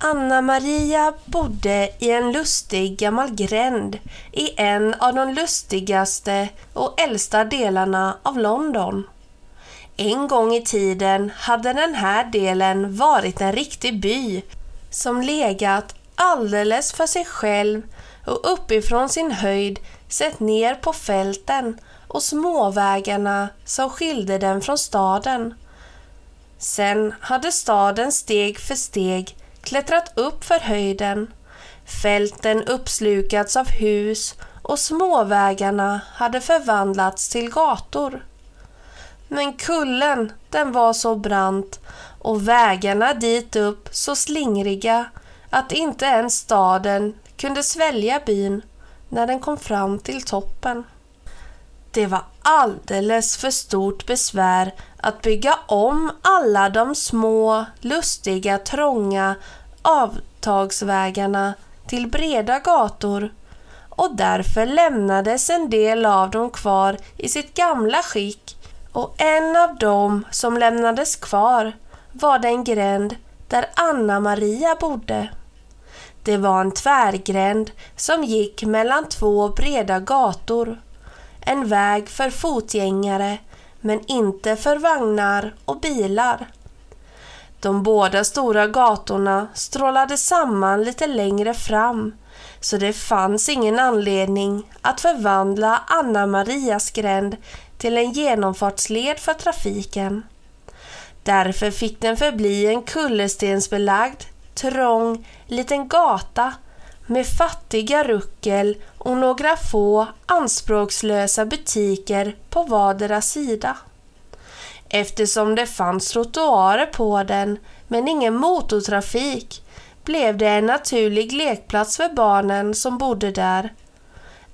Anna-Maria bodde i en lustig gammal gränd i en av de lustigaste och äldsta delarna av London. En gång i tiden hade den här delen varit en riktig by som legat alldeles för sig själv och uppifrån sin höjd sett ner på fälten och småvägarna som skilde den från staden. Sen hade staden steg för steg klättrat upp för höjden. Fälten uppslukats av hus och småvägarna hade förvandlats till gator. Men kullen, den var så brant och vägarna dit upp så slingriga att inte ens staden kunde svälja byn när den kom fram till toppen. Det var alldeles för stort besvär att bygga om alla de små, lustiga, trånga avtagsvägarna till breda gator och därför lämnades en del av dem kvar i sitt gamla skick och en av dem som lämnades kvar var den gränd där Anna-Maria bodde. Det var en tvärgränd som gick mellan två breda gator. En väg för fotgängare men inte för vagnar och bilar. De båda stora gatorna strålade samman lite längre fram så det fanns ingen anledning att förvandla Anna Marias gränd till en genomfartsled för trafiken. Därför fick den förbli en kullerstensbelagd, trång liten gata med fattiga ruckel och några få anspråkslösa butiker på vardera sida. Eftersom det fanns trottoarer på den men ingen motortrafik blev det en naturlig lekplats för barnen som bodde där.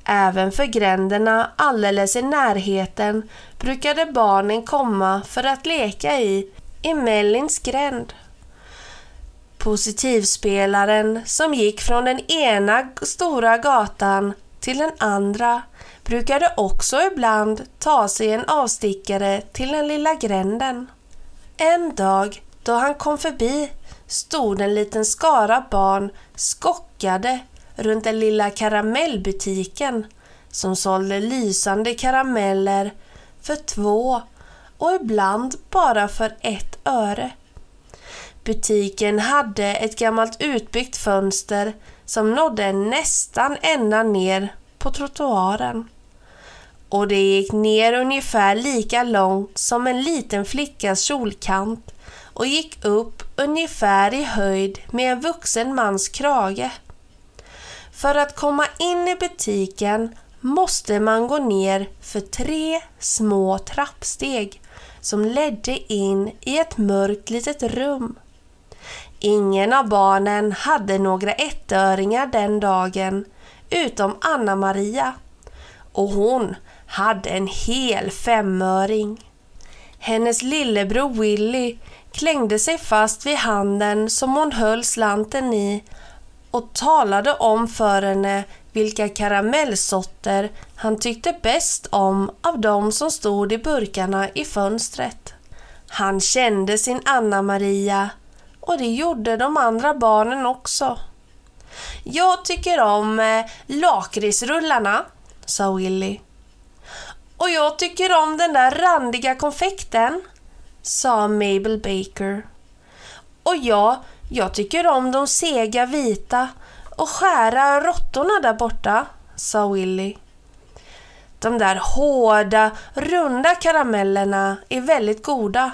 Även för gränderna alldeles i närheten brukade barnen komma för att leka i, i Mellins gränd. Positivspelaren som gick från den ena stora gatan till den andra brukade också ibland ta sig en avstickare till den lilla gränden. En dag då han kom förbi stod en liten skara barn skockade runt den lilla karamellbutiken som sålde lysande karameller för två och ibland bara för ett öre. Butiken hade ett gammalt utbyggt fönster som nådde nästan ända ner på trottoaren. Och det gick ner ungefär lika långt som en liten flickas kjolkant och gick upp ungefär i höjd med en vuxen mans krage. För att komma in i butiken måste man gå ner för tre små trappsteg som ledde in i ett mörkt litet rum. Ingen av barnen hade några ettöringar den dagen utom Anna-Maria och hon hade en hel femöring. Hennes lillebror Willy klängde sig fast vid handen som hon höll slanten i och talade om för henne vilka karamellsorter han tyckte bäst om av de som stod i burkarna i fönstret. Han kände sin Anna-Maria och det gjorde de andra barnen också. Jag tycker om eh, lakritsrullarna, sa Willy. Och jag tycker om den där randiga konfekten, sa Mabel Baker. Och jag, jag tycker om de sega vita och skära råttorna där borta, sa Willy. De där hårda, runda karamellerna är väldigt goda,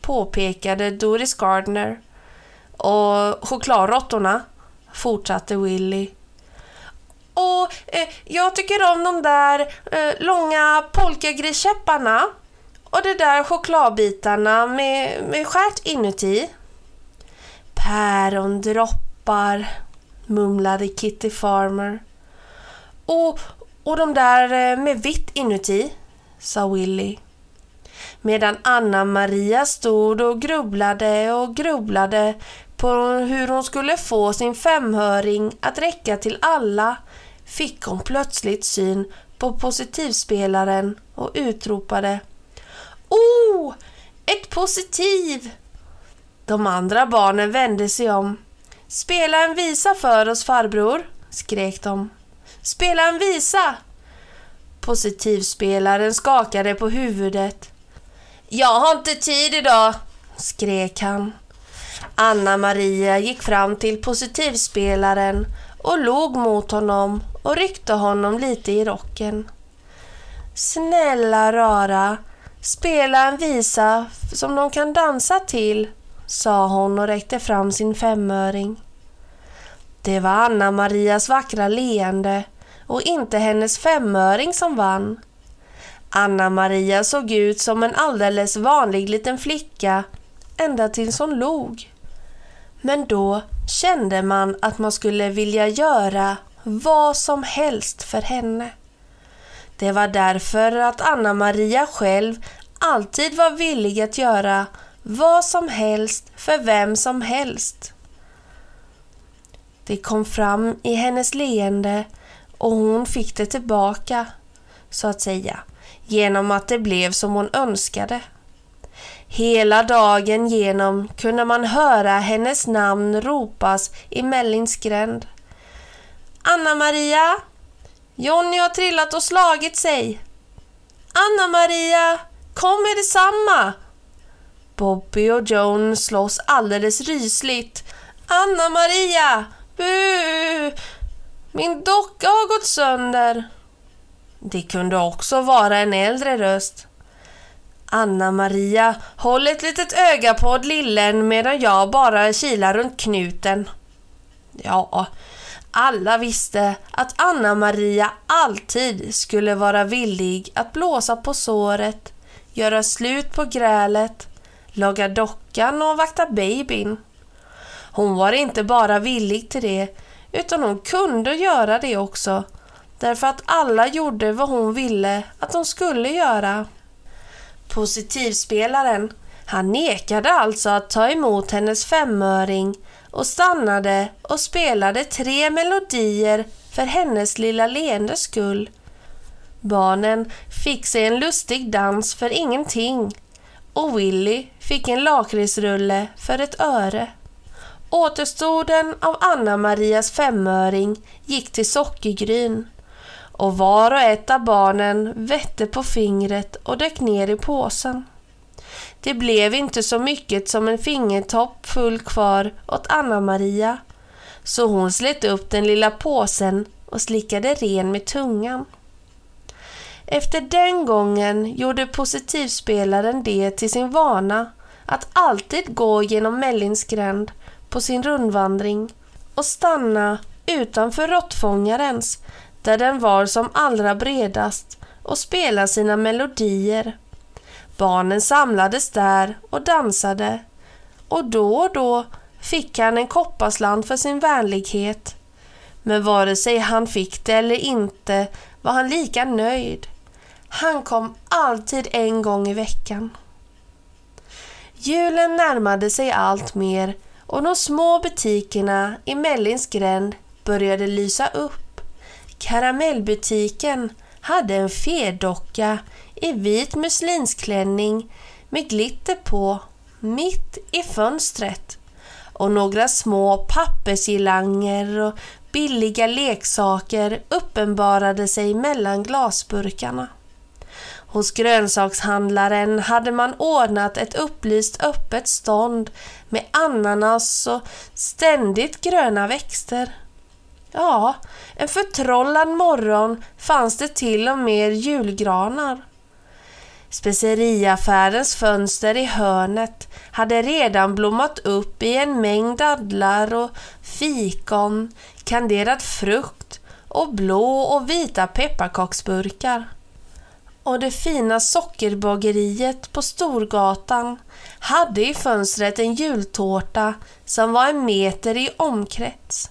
påpekade Doris Gardner. Och chokladråttorna, fortsatte Willy. Och eh, jag tycker om de där eh, långa polkagriskäpparna och de där chokladbitarna med, med skärt inuti. Pärondroppar, mumlade Kitty Farmer. Och, och de där eh, med vitt inuti, sa Willy. Medan Anna-Maria stod och grubblade och grubblade på hur hon skulle få sin femhöring att räcka till alla fick hon plötsligt syn på positivspelaren och utropade Oh! Ett positiv! De andra barnen vände sig om. Spela en visa för oss farbror, skrek de. Spela en visa! Positivspelaren skakade på huvudet. Jag har inte tid idag, skrek han. Anna-Maria gick fram till positivspelaren och log mot honom och ryckte honom lite i rocken. Snälla rara, spela en visa som de kan dansa till, sa hon och räckte fram sin femöring. Det var Anna-Marias vackra leende och inte hennes femöring som vann. Anna-Maria såg ut som en alldeles vanlig liten flicka ända tills hon log. Men då kände man att man skulle vilja göra vad som helst för henne. Det var därför att Anna-Maria själv alltid var villig att göra vad som helst för vem som helst. Det kom fram i hennes leende och hon fick det tillbaka, så att säga, genom att det blev som hon önskade. Hela dagen genom kunde man höra hennes namn ropas i Mellins gränd. Anna-Maria! Jonny har trillat och slagit sig. Anna-Maria! Kom med detsamma! Bobby och Joan slåss alldeles rysligt. Anna-Maria! Bu! Min docka har gått sönder. Det kunde också vara en äldre röst. Anna-Maria, håll ett litet öga på lillen medan jag bara kilar runt knuten. Ja, alla visste att Anna-Maria alltid skulle vara villig att blåsa på såret, göra slut på grälet, laga dockan och vakta babyn. Hon var inte bara villig till det, utan hon kunde göra det också, därför att alla gjorde vad hon ville att de skulle göra. Positivspelaren, han nekade alltså att ta emot hennes femöring och stannade och spelade tre melodier för hennes lilla leendes skull. Barnen fick sig en lustig dans för ingenting och Willy fick en lakritsrulle för ett öre. Återstoden av Anna-Marias femöring gick till Sockergryn och var och ett av barnen vette på fingret och dök ner i påsen. Det blev inte så mycket som en fingertopp full kvar åt Anna-Maria, så hon slet upp den lilla påsen och slickade ren med tungan. Efter den gången gjorde positivspelaren det till sin vana att alltid gå genom Mellins gränd på sin rundvandring och stanna utanför råttfångarens där den var som allra bredast och spela sina melodier. Barnen samlades där och dansade och då och då fick han en kopparslant för sin vänlighet. Men vare sig han fick det eller inte var han lika nöjd. Han kom alltid en gång i veckan. Julen närmade sig allt mer och de små butikerna i Mellins gränd började lysa upp. Karamellbutiken hade en fedocka i vit muslinsklänning med glitter på mitt i fönstret och några små pappersgirlanger och billiga leksaker uppenbarade sig mellan glasburkarna. Hos grönsakshandlaren hade man ordnat ett upplyst öppet stånd med ananas och ständigt gröna växter. Ja, en förtrollad morgon fanns det till och med julgranar. Speceriaffärens fönster i hörnet hade redan blommat upp i en mängd dadlar och fikon, kanderad frukt och blå och vita pepparkaksburkar. Och det fina sockerbageriet på Storgatan hade i fönstret en jultårta som var en meter i omkrets.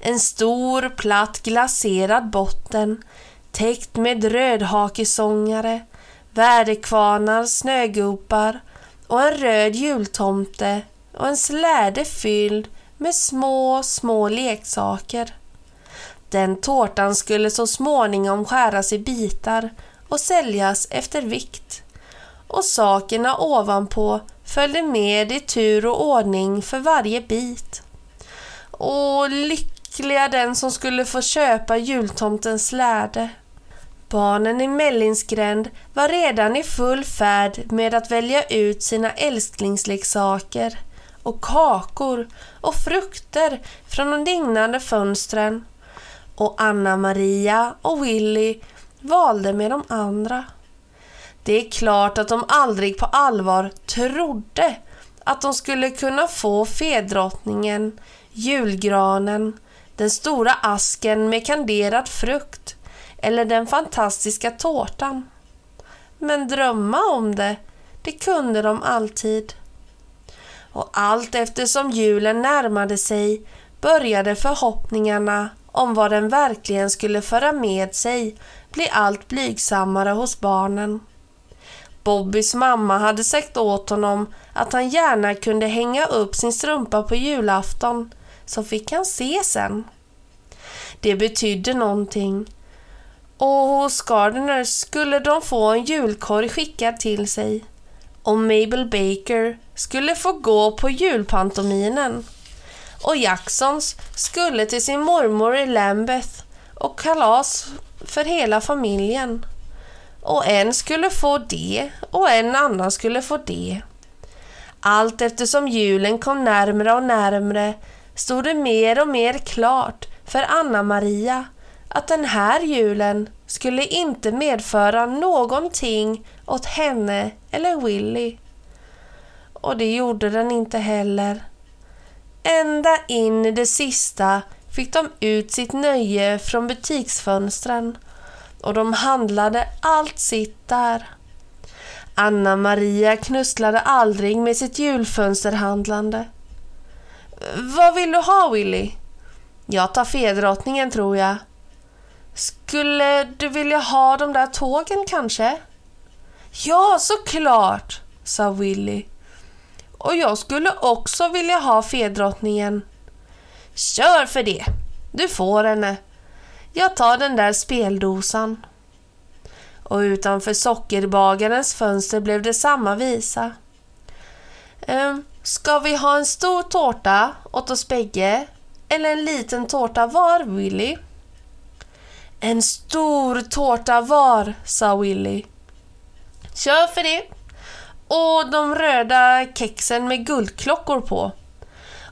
En stor platt glaserad botten täckt med rödhakesångare, väderkvarnar, snögubbar och en röd jultomte och en släde fylld med små, små leksaker. Den tårtan skulle så småningom skäras i bitar och säljas efter vikt. Och sakerna ovanpå följde med i tur och ordning för varje bit. Och lyckliga den som skulle få köpa jultomtens släde. Barnen i Mellingsgränd var redan i full färd med att välja ut sina älsklingsleksaker och kakor och frukter från de dignande fönstren och Anna-Maria och Willy valde med de andra. Det är klart att de aldrig på allvar trodde att de skulle kunna få fedrottningen, julgranen, den stora asken med kanderad frukt eller den fantastiska tårtan. Men drömma om det, det kunde de alltid. Och allt eftersom julen närmade sig började förhoppningarna om vad den verkligen skulle föra med sig bli allt blygsammare hos barnen. Bobbys mamma hade sagt åt honom att han gärna kunde hänga upp sin strumpa på julafton så fick han se sen. Det betydde någonting och hos Gardiner skulle de få en julkorg skickad till sig och Mabel Baker skulle få gå på julpantominen och Jacksons skulle till sin mormor i Lambeth och kalas för hela familjen. Och en skulle få det och en annan skulle få det. Allt eftersom julen kom närmre och närmre stod det mer och mer klart för Anna-Maria att den här julen skulle inte medföra någonting åt henne eller Willy. Och det gjorde den inte heller. Ända in i det sista fick de ut sitt nöje från butiksfönstren och de handlade allt sitt där. Anna-Maria knusslade aldrig med sitt julfönsterhandlande. Vad vill du ha Willy? Jag tar fedrottningen tror jag. Skulle du vilja ha de där tågen kanske? Ja, såklart, sa Willy. Och jag skulle också vilja ha fedrottningen. Kör för det! Du får henne. Jag tar den där speldosan. Och utanför sockerbagarens fönster blev det samma visa. Ehm, ska vi ha en stor tårta åt oss bägge? Eller en liten tårta var, Willy? En stor tårta var, sa Willy. Kör för det! Och de röda kexen med guldklockor på.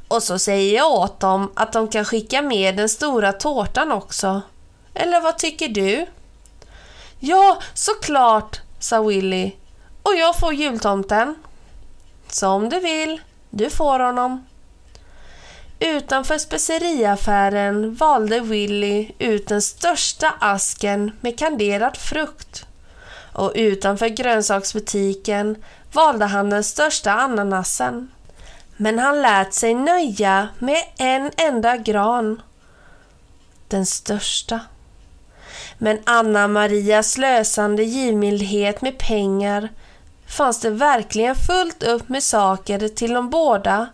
Och så säger jag åt dem att de kan skicka med den stora tårtan också. Eller vad tycker du? Ja, såklart, sa Willy. Och jag får jultomten. Som du vill, du får honom. Utanför speceriaffären valde Willy ut den största asken med kanderad frukt. Och utanför grönsaksbutiken valde han den största ananasen. Men han lät sig nöja med en enda gran. Den största. Men Anna-Marias slösande givmildhet med pengar fanns det verkligen fullt upp med saker till de båda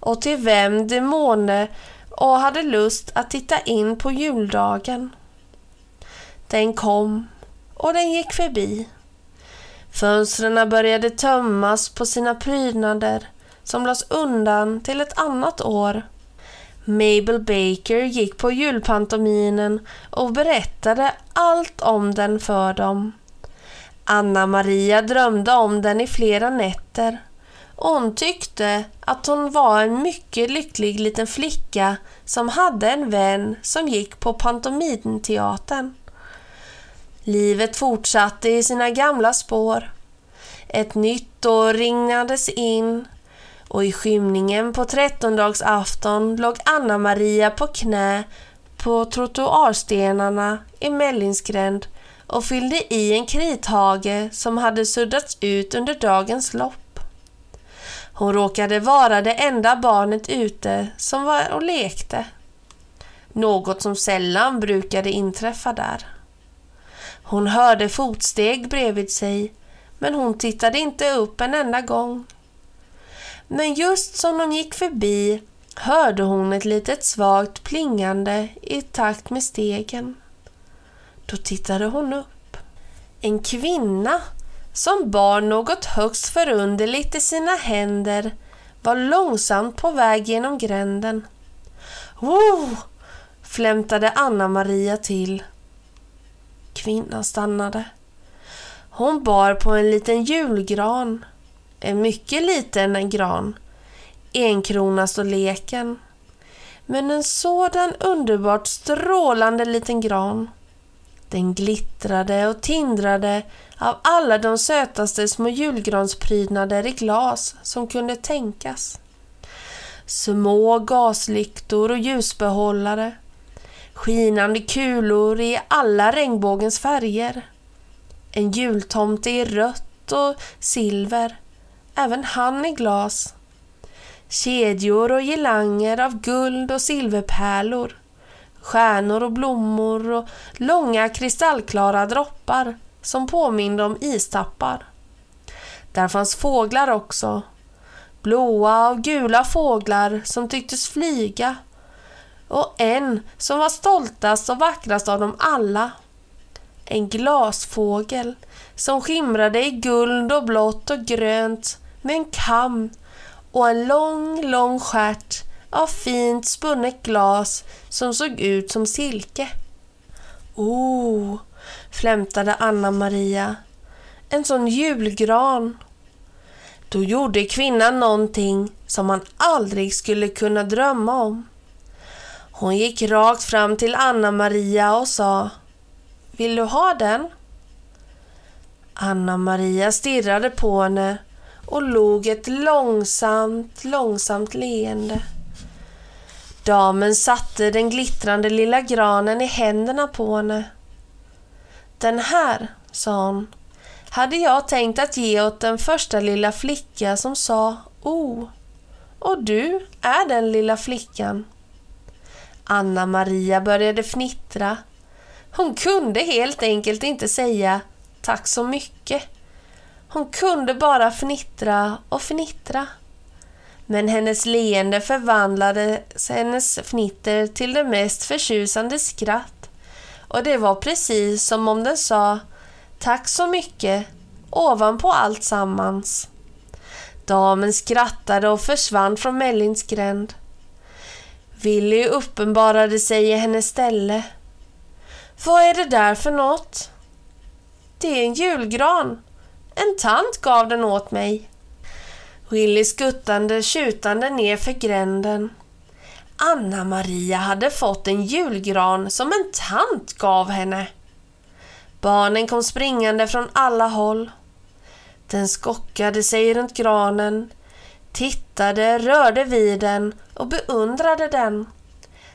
och till vem de måne och hade lust att titta in på juldagen. Den kom och den gick förbi. Fönstren började tömmas på sina prydnader som lades undan till ett annat år. Mabel Baker gick på julpantominen och berättade allt om den för dem. Anna-Maria drömde om den i flera nätter hon tyckte att hon var en mycket lycklig liten flicka som hade en vän som gick på pantominteatern. Livet fortsatte i sina gamla spår. Ett nytt år ringnades in och i skymningen på trettondagsafton låg Anna-Maria på knä på trottoarstenarna i Mellingsgränd och fyllde i en krithage som hade suddats ut under dagens lopp. Hon råkade vara det enda barnet ute som var och lekte. något som sällan brukade inträffa där. Hon hörde fotsteg bredvid sig, men hon tittade inte upp en enda gång. Men just som de gick förbi hörde hon ett litet svagt plingande i takt med stegen. Då tittade hon upp. En kvinna som bar något högst förunderligt i sina händer var långsamt på väg genom gränden. Wow! flämtade Anna-Maria till. Kvinnan stannade. Hon bar på en liten julgran. En mycket liten gran. Enkronastorleken. Men en sådan underbart strålande liten gran. Den glittrade och tindrade av alla de sötaste små julgransprydnader i glas som kunde tänkas. Små gaslyktor och ljusbehållare. Skinande kulor i alla regnbågens färger. En jultomte i rött och silver. Även han i glas. Kedjor och girlanger av guld och silverpärlor. Stjärnor och blommor och långa kristallklara droppar som påminde om istappar. Där fanns fåglar också. Blåa och gula fåglar som tycktes flyga och en som var stoltast och vackrast av dem alla. En glasfågel som skimrade i guld och blått och grönt med en kam och en lång, lång stjärt av fint spunnet glas som såg ut som silke. Oh, flämtade Anna-Maria. En sån julgran. Då gjorde kvinnan någonting som man aldrig skulle kunna drömma om. Hon gick rakt fram till Anna-Maria och sa Vill du ha den? Anna-Maria stirrade på henne och log ett långsamt, långsamt leende. Damen satte den glittrande lilla granen i händerna på henne. Den här, sa hon, hade jag tänkt att ge åt den första lilla flicka som sa O. Och du är den lilla flickan. Anna-Maria började fnittra. Hon kunde helt enkelt inte säga tack så mycket. Hon kunde bara fnittra och fnittra. Men hennes leende förvandlade hennes fnitter till det mest förtjusande skratt. Och det var precis som om den sa Tack så mycket ovanpå allt sammans. Damen skrattade och försvann från Mellins gränd. Willy uppenbarade sig i hennes ställe. Vad är det där för något? Det är en julgran. En tant gav den åt mig. Willy skuttande tjutande ner för gränden. Anna-Maria hade fått en julgran som en tant gav henne. Barnen kom springande från alla håll. Den skockade sig runt granen, tittade, rörde vid den och beundrade den.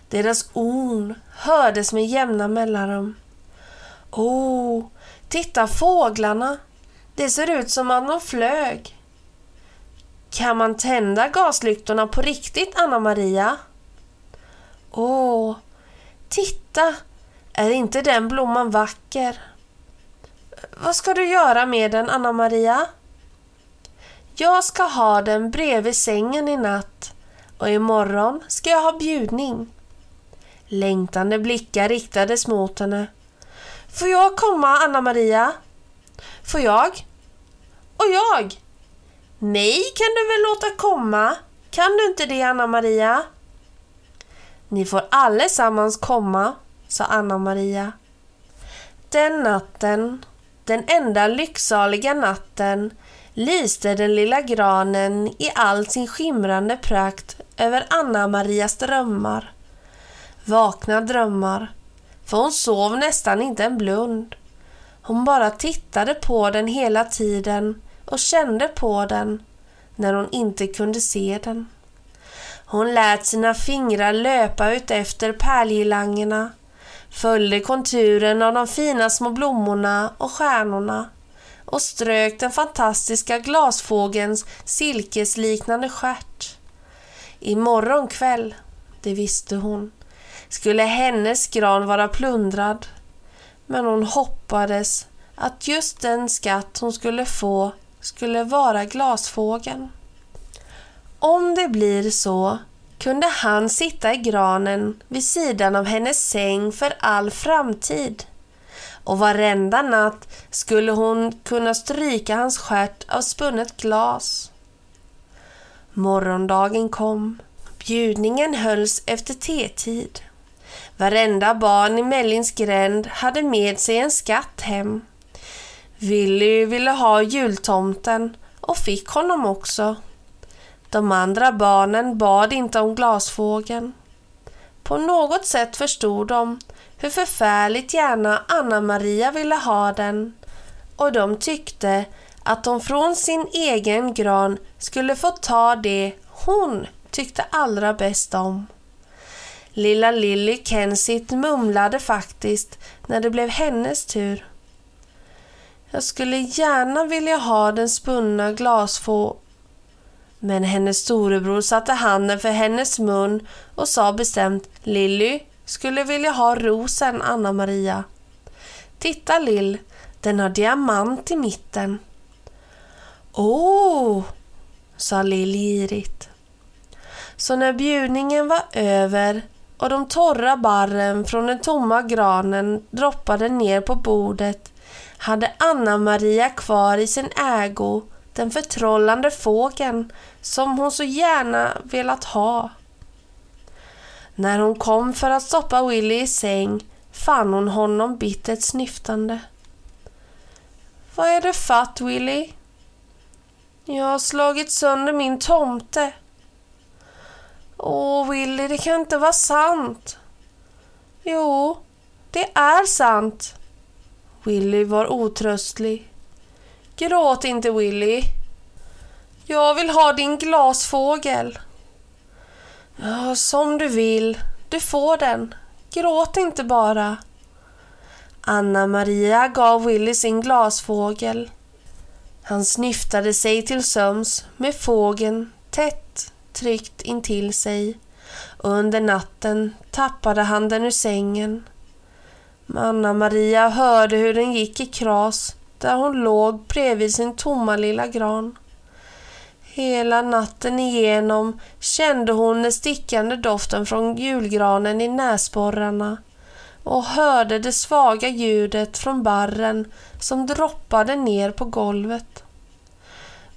Deras orn hördes med jämna mellanrum. Oh, titta fåglarna! Det ser ut som att de flög. Kan man tända gaslyktorna på riktigt, Anna-Maria? Åh, titta! Är inte den blomman vacker? Vad ska du göra med den, Anna-Maria? Jag ska ha den bredvid sängen i natt och imorgon ska jag ha bjudning. Längtande blickar riktades mot henne. Får jag komma, Anna-Maria? Får jag? Och jag? Nej, kan du väl låta komma? Kan du inte det, Anna-Maria? Ni får allesammans komma, sa Anna-Maria. Den natten, den enda lycksaliga natten, lyste den lilla granen i all sin skimrande prakt över Anna-Marias drömmar. Vakna drömmar, för hon sov nästan inte en blund. Hon bara tittade på den hela tiden och kände på den när hon inte kunde se den. Hon lät sina fingrar löpa ut efter pärlgirlangerna, följde konturen av de fina små blommorna och stjärnorna och strök den fantastiska glasfågelns silkesliknande stjärt. Imorgon kväll, det visste hon, skulle hennes gran vara plundrad. Men hon hoppades att just den skatt hon skulle få skulle vara glasfågeln. Om det blir så kunde han sitta i granen vid sidan av hennes säng för all framtid. Och varenda natt skulle hon kunna stryka hans stjärt av spunnet glas. Morgondagen kom. Bjudningen hölls efter tetid. Varenda barn i Mellins gränd hade med sig en skatt hem. Willy ville ha jultomten och fick honom också. De andra barnen bad inte om glasfågeln. På något sätt förstod de hur förfärligt gärna Anna-Maria ville ha den och de tyckte att de från sin egen gran skulle få ta det hon tyckte allra bäst om. Lilla Lilly Kensit mumlade faktiskt när det blev hennes tur. Jag skulle gärna vilja ha den spunna glasfå men hennes storebror satte handen för hennes mun och sa bestämt Lilly skulle vilja ha rosen Anna-Maria. Titta Lill, den har diamant i mitten. Åh, oh, sa Lill girigt. Så när bjudningen var över och de torra barren från den tomma granen droppade ner på bordet hade Anna-Maria kvar i sin ägo den förtrollande fågeln som hon så gärna velat ha. När hon kom för att stoppa Willy i säng fann hon honom bittert snyftande. Vad är det fatt, Willy? Jag har slagit sönder min tomte. Åh, Willy, det kan inte vara sant. Jo, det är sant. Willy var otröstlig. Gråt inte, Willy. Jag vill ha din glasfågel. Ja, som du vill. Du får den. Gråt inte bara. Anna-Maria gav Willy sin glasfågel. Han snyftade sig till söms med fågeln tätt tryckt intill sig under natten tappade han den ur sängen. Anna-Maria hörde hur den gick i kras där hon låg bredvid sin tomma lilla gran. Hela natten igenom kände hon den stickande doften från julgranen i näsborrarna och hörde det svaga ljudet från barren som droppade ner på golvet.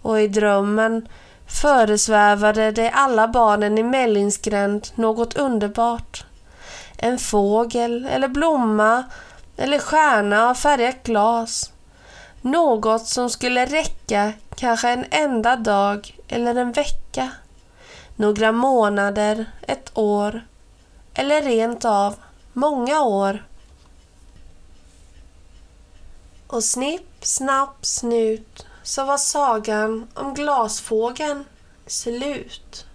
Och i drömmen föresvävade det alla barnen i Mellingsgränd något underbart. En fågel eller blomma eller stjärna av färgat glas. Något som skulle räcka kanske en enda dag eller en vecka. Några månader, ett år eller rent av många år. Och snipp, snapp, snut så var sagan om glasfågeln slut.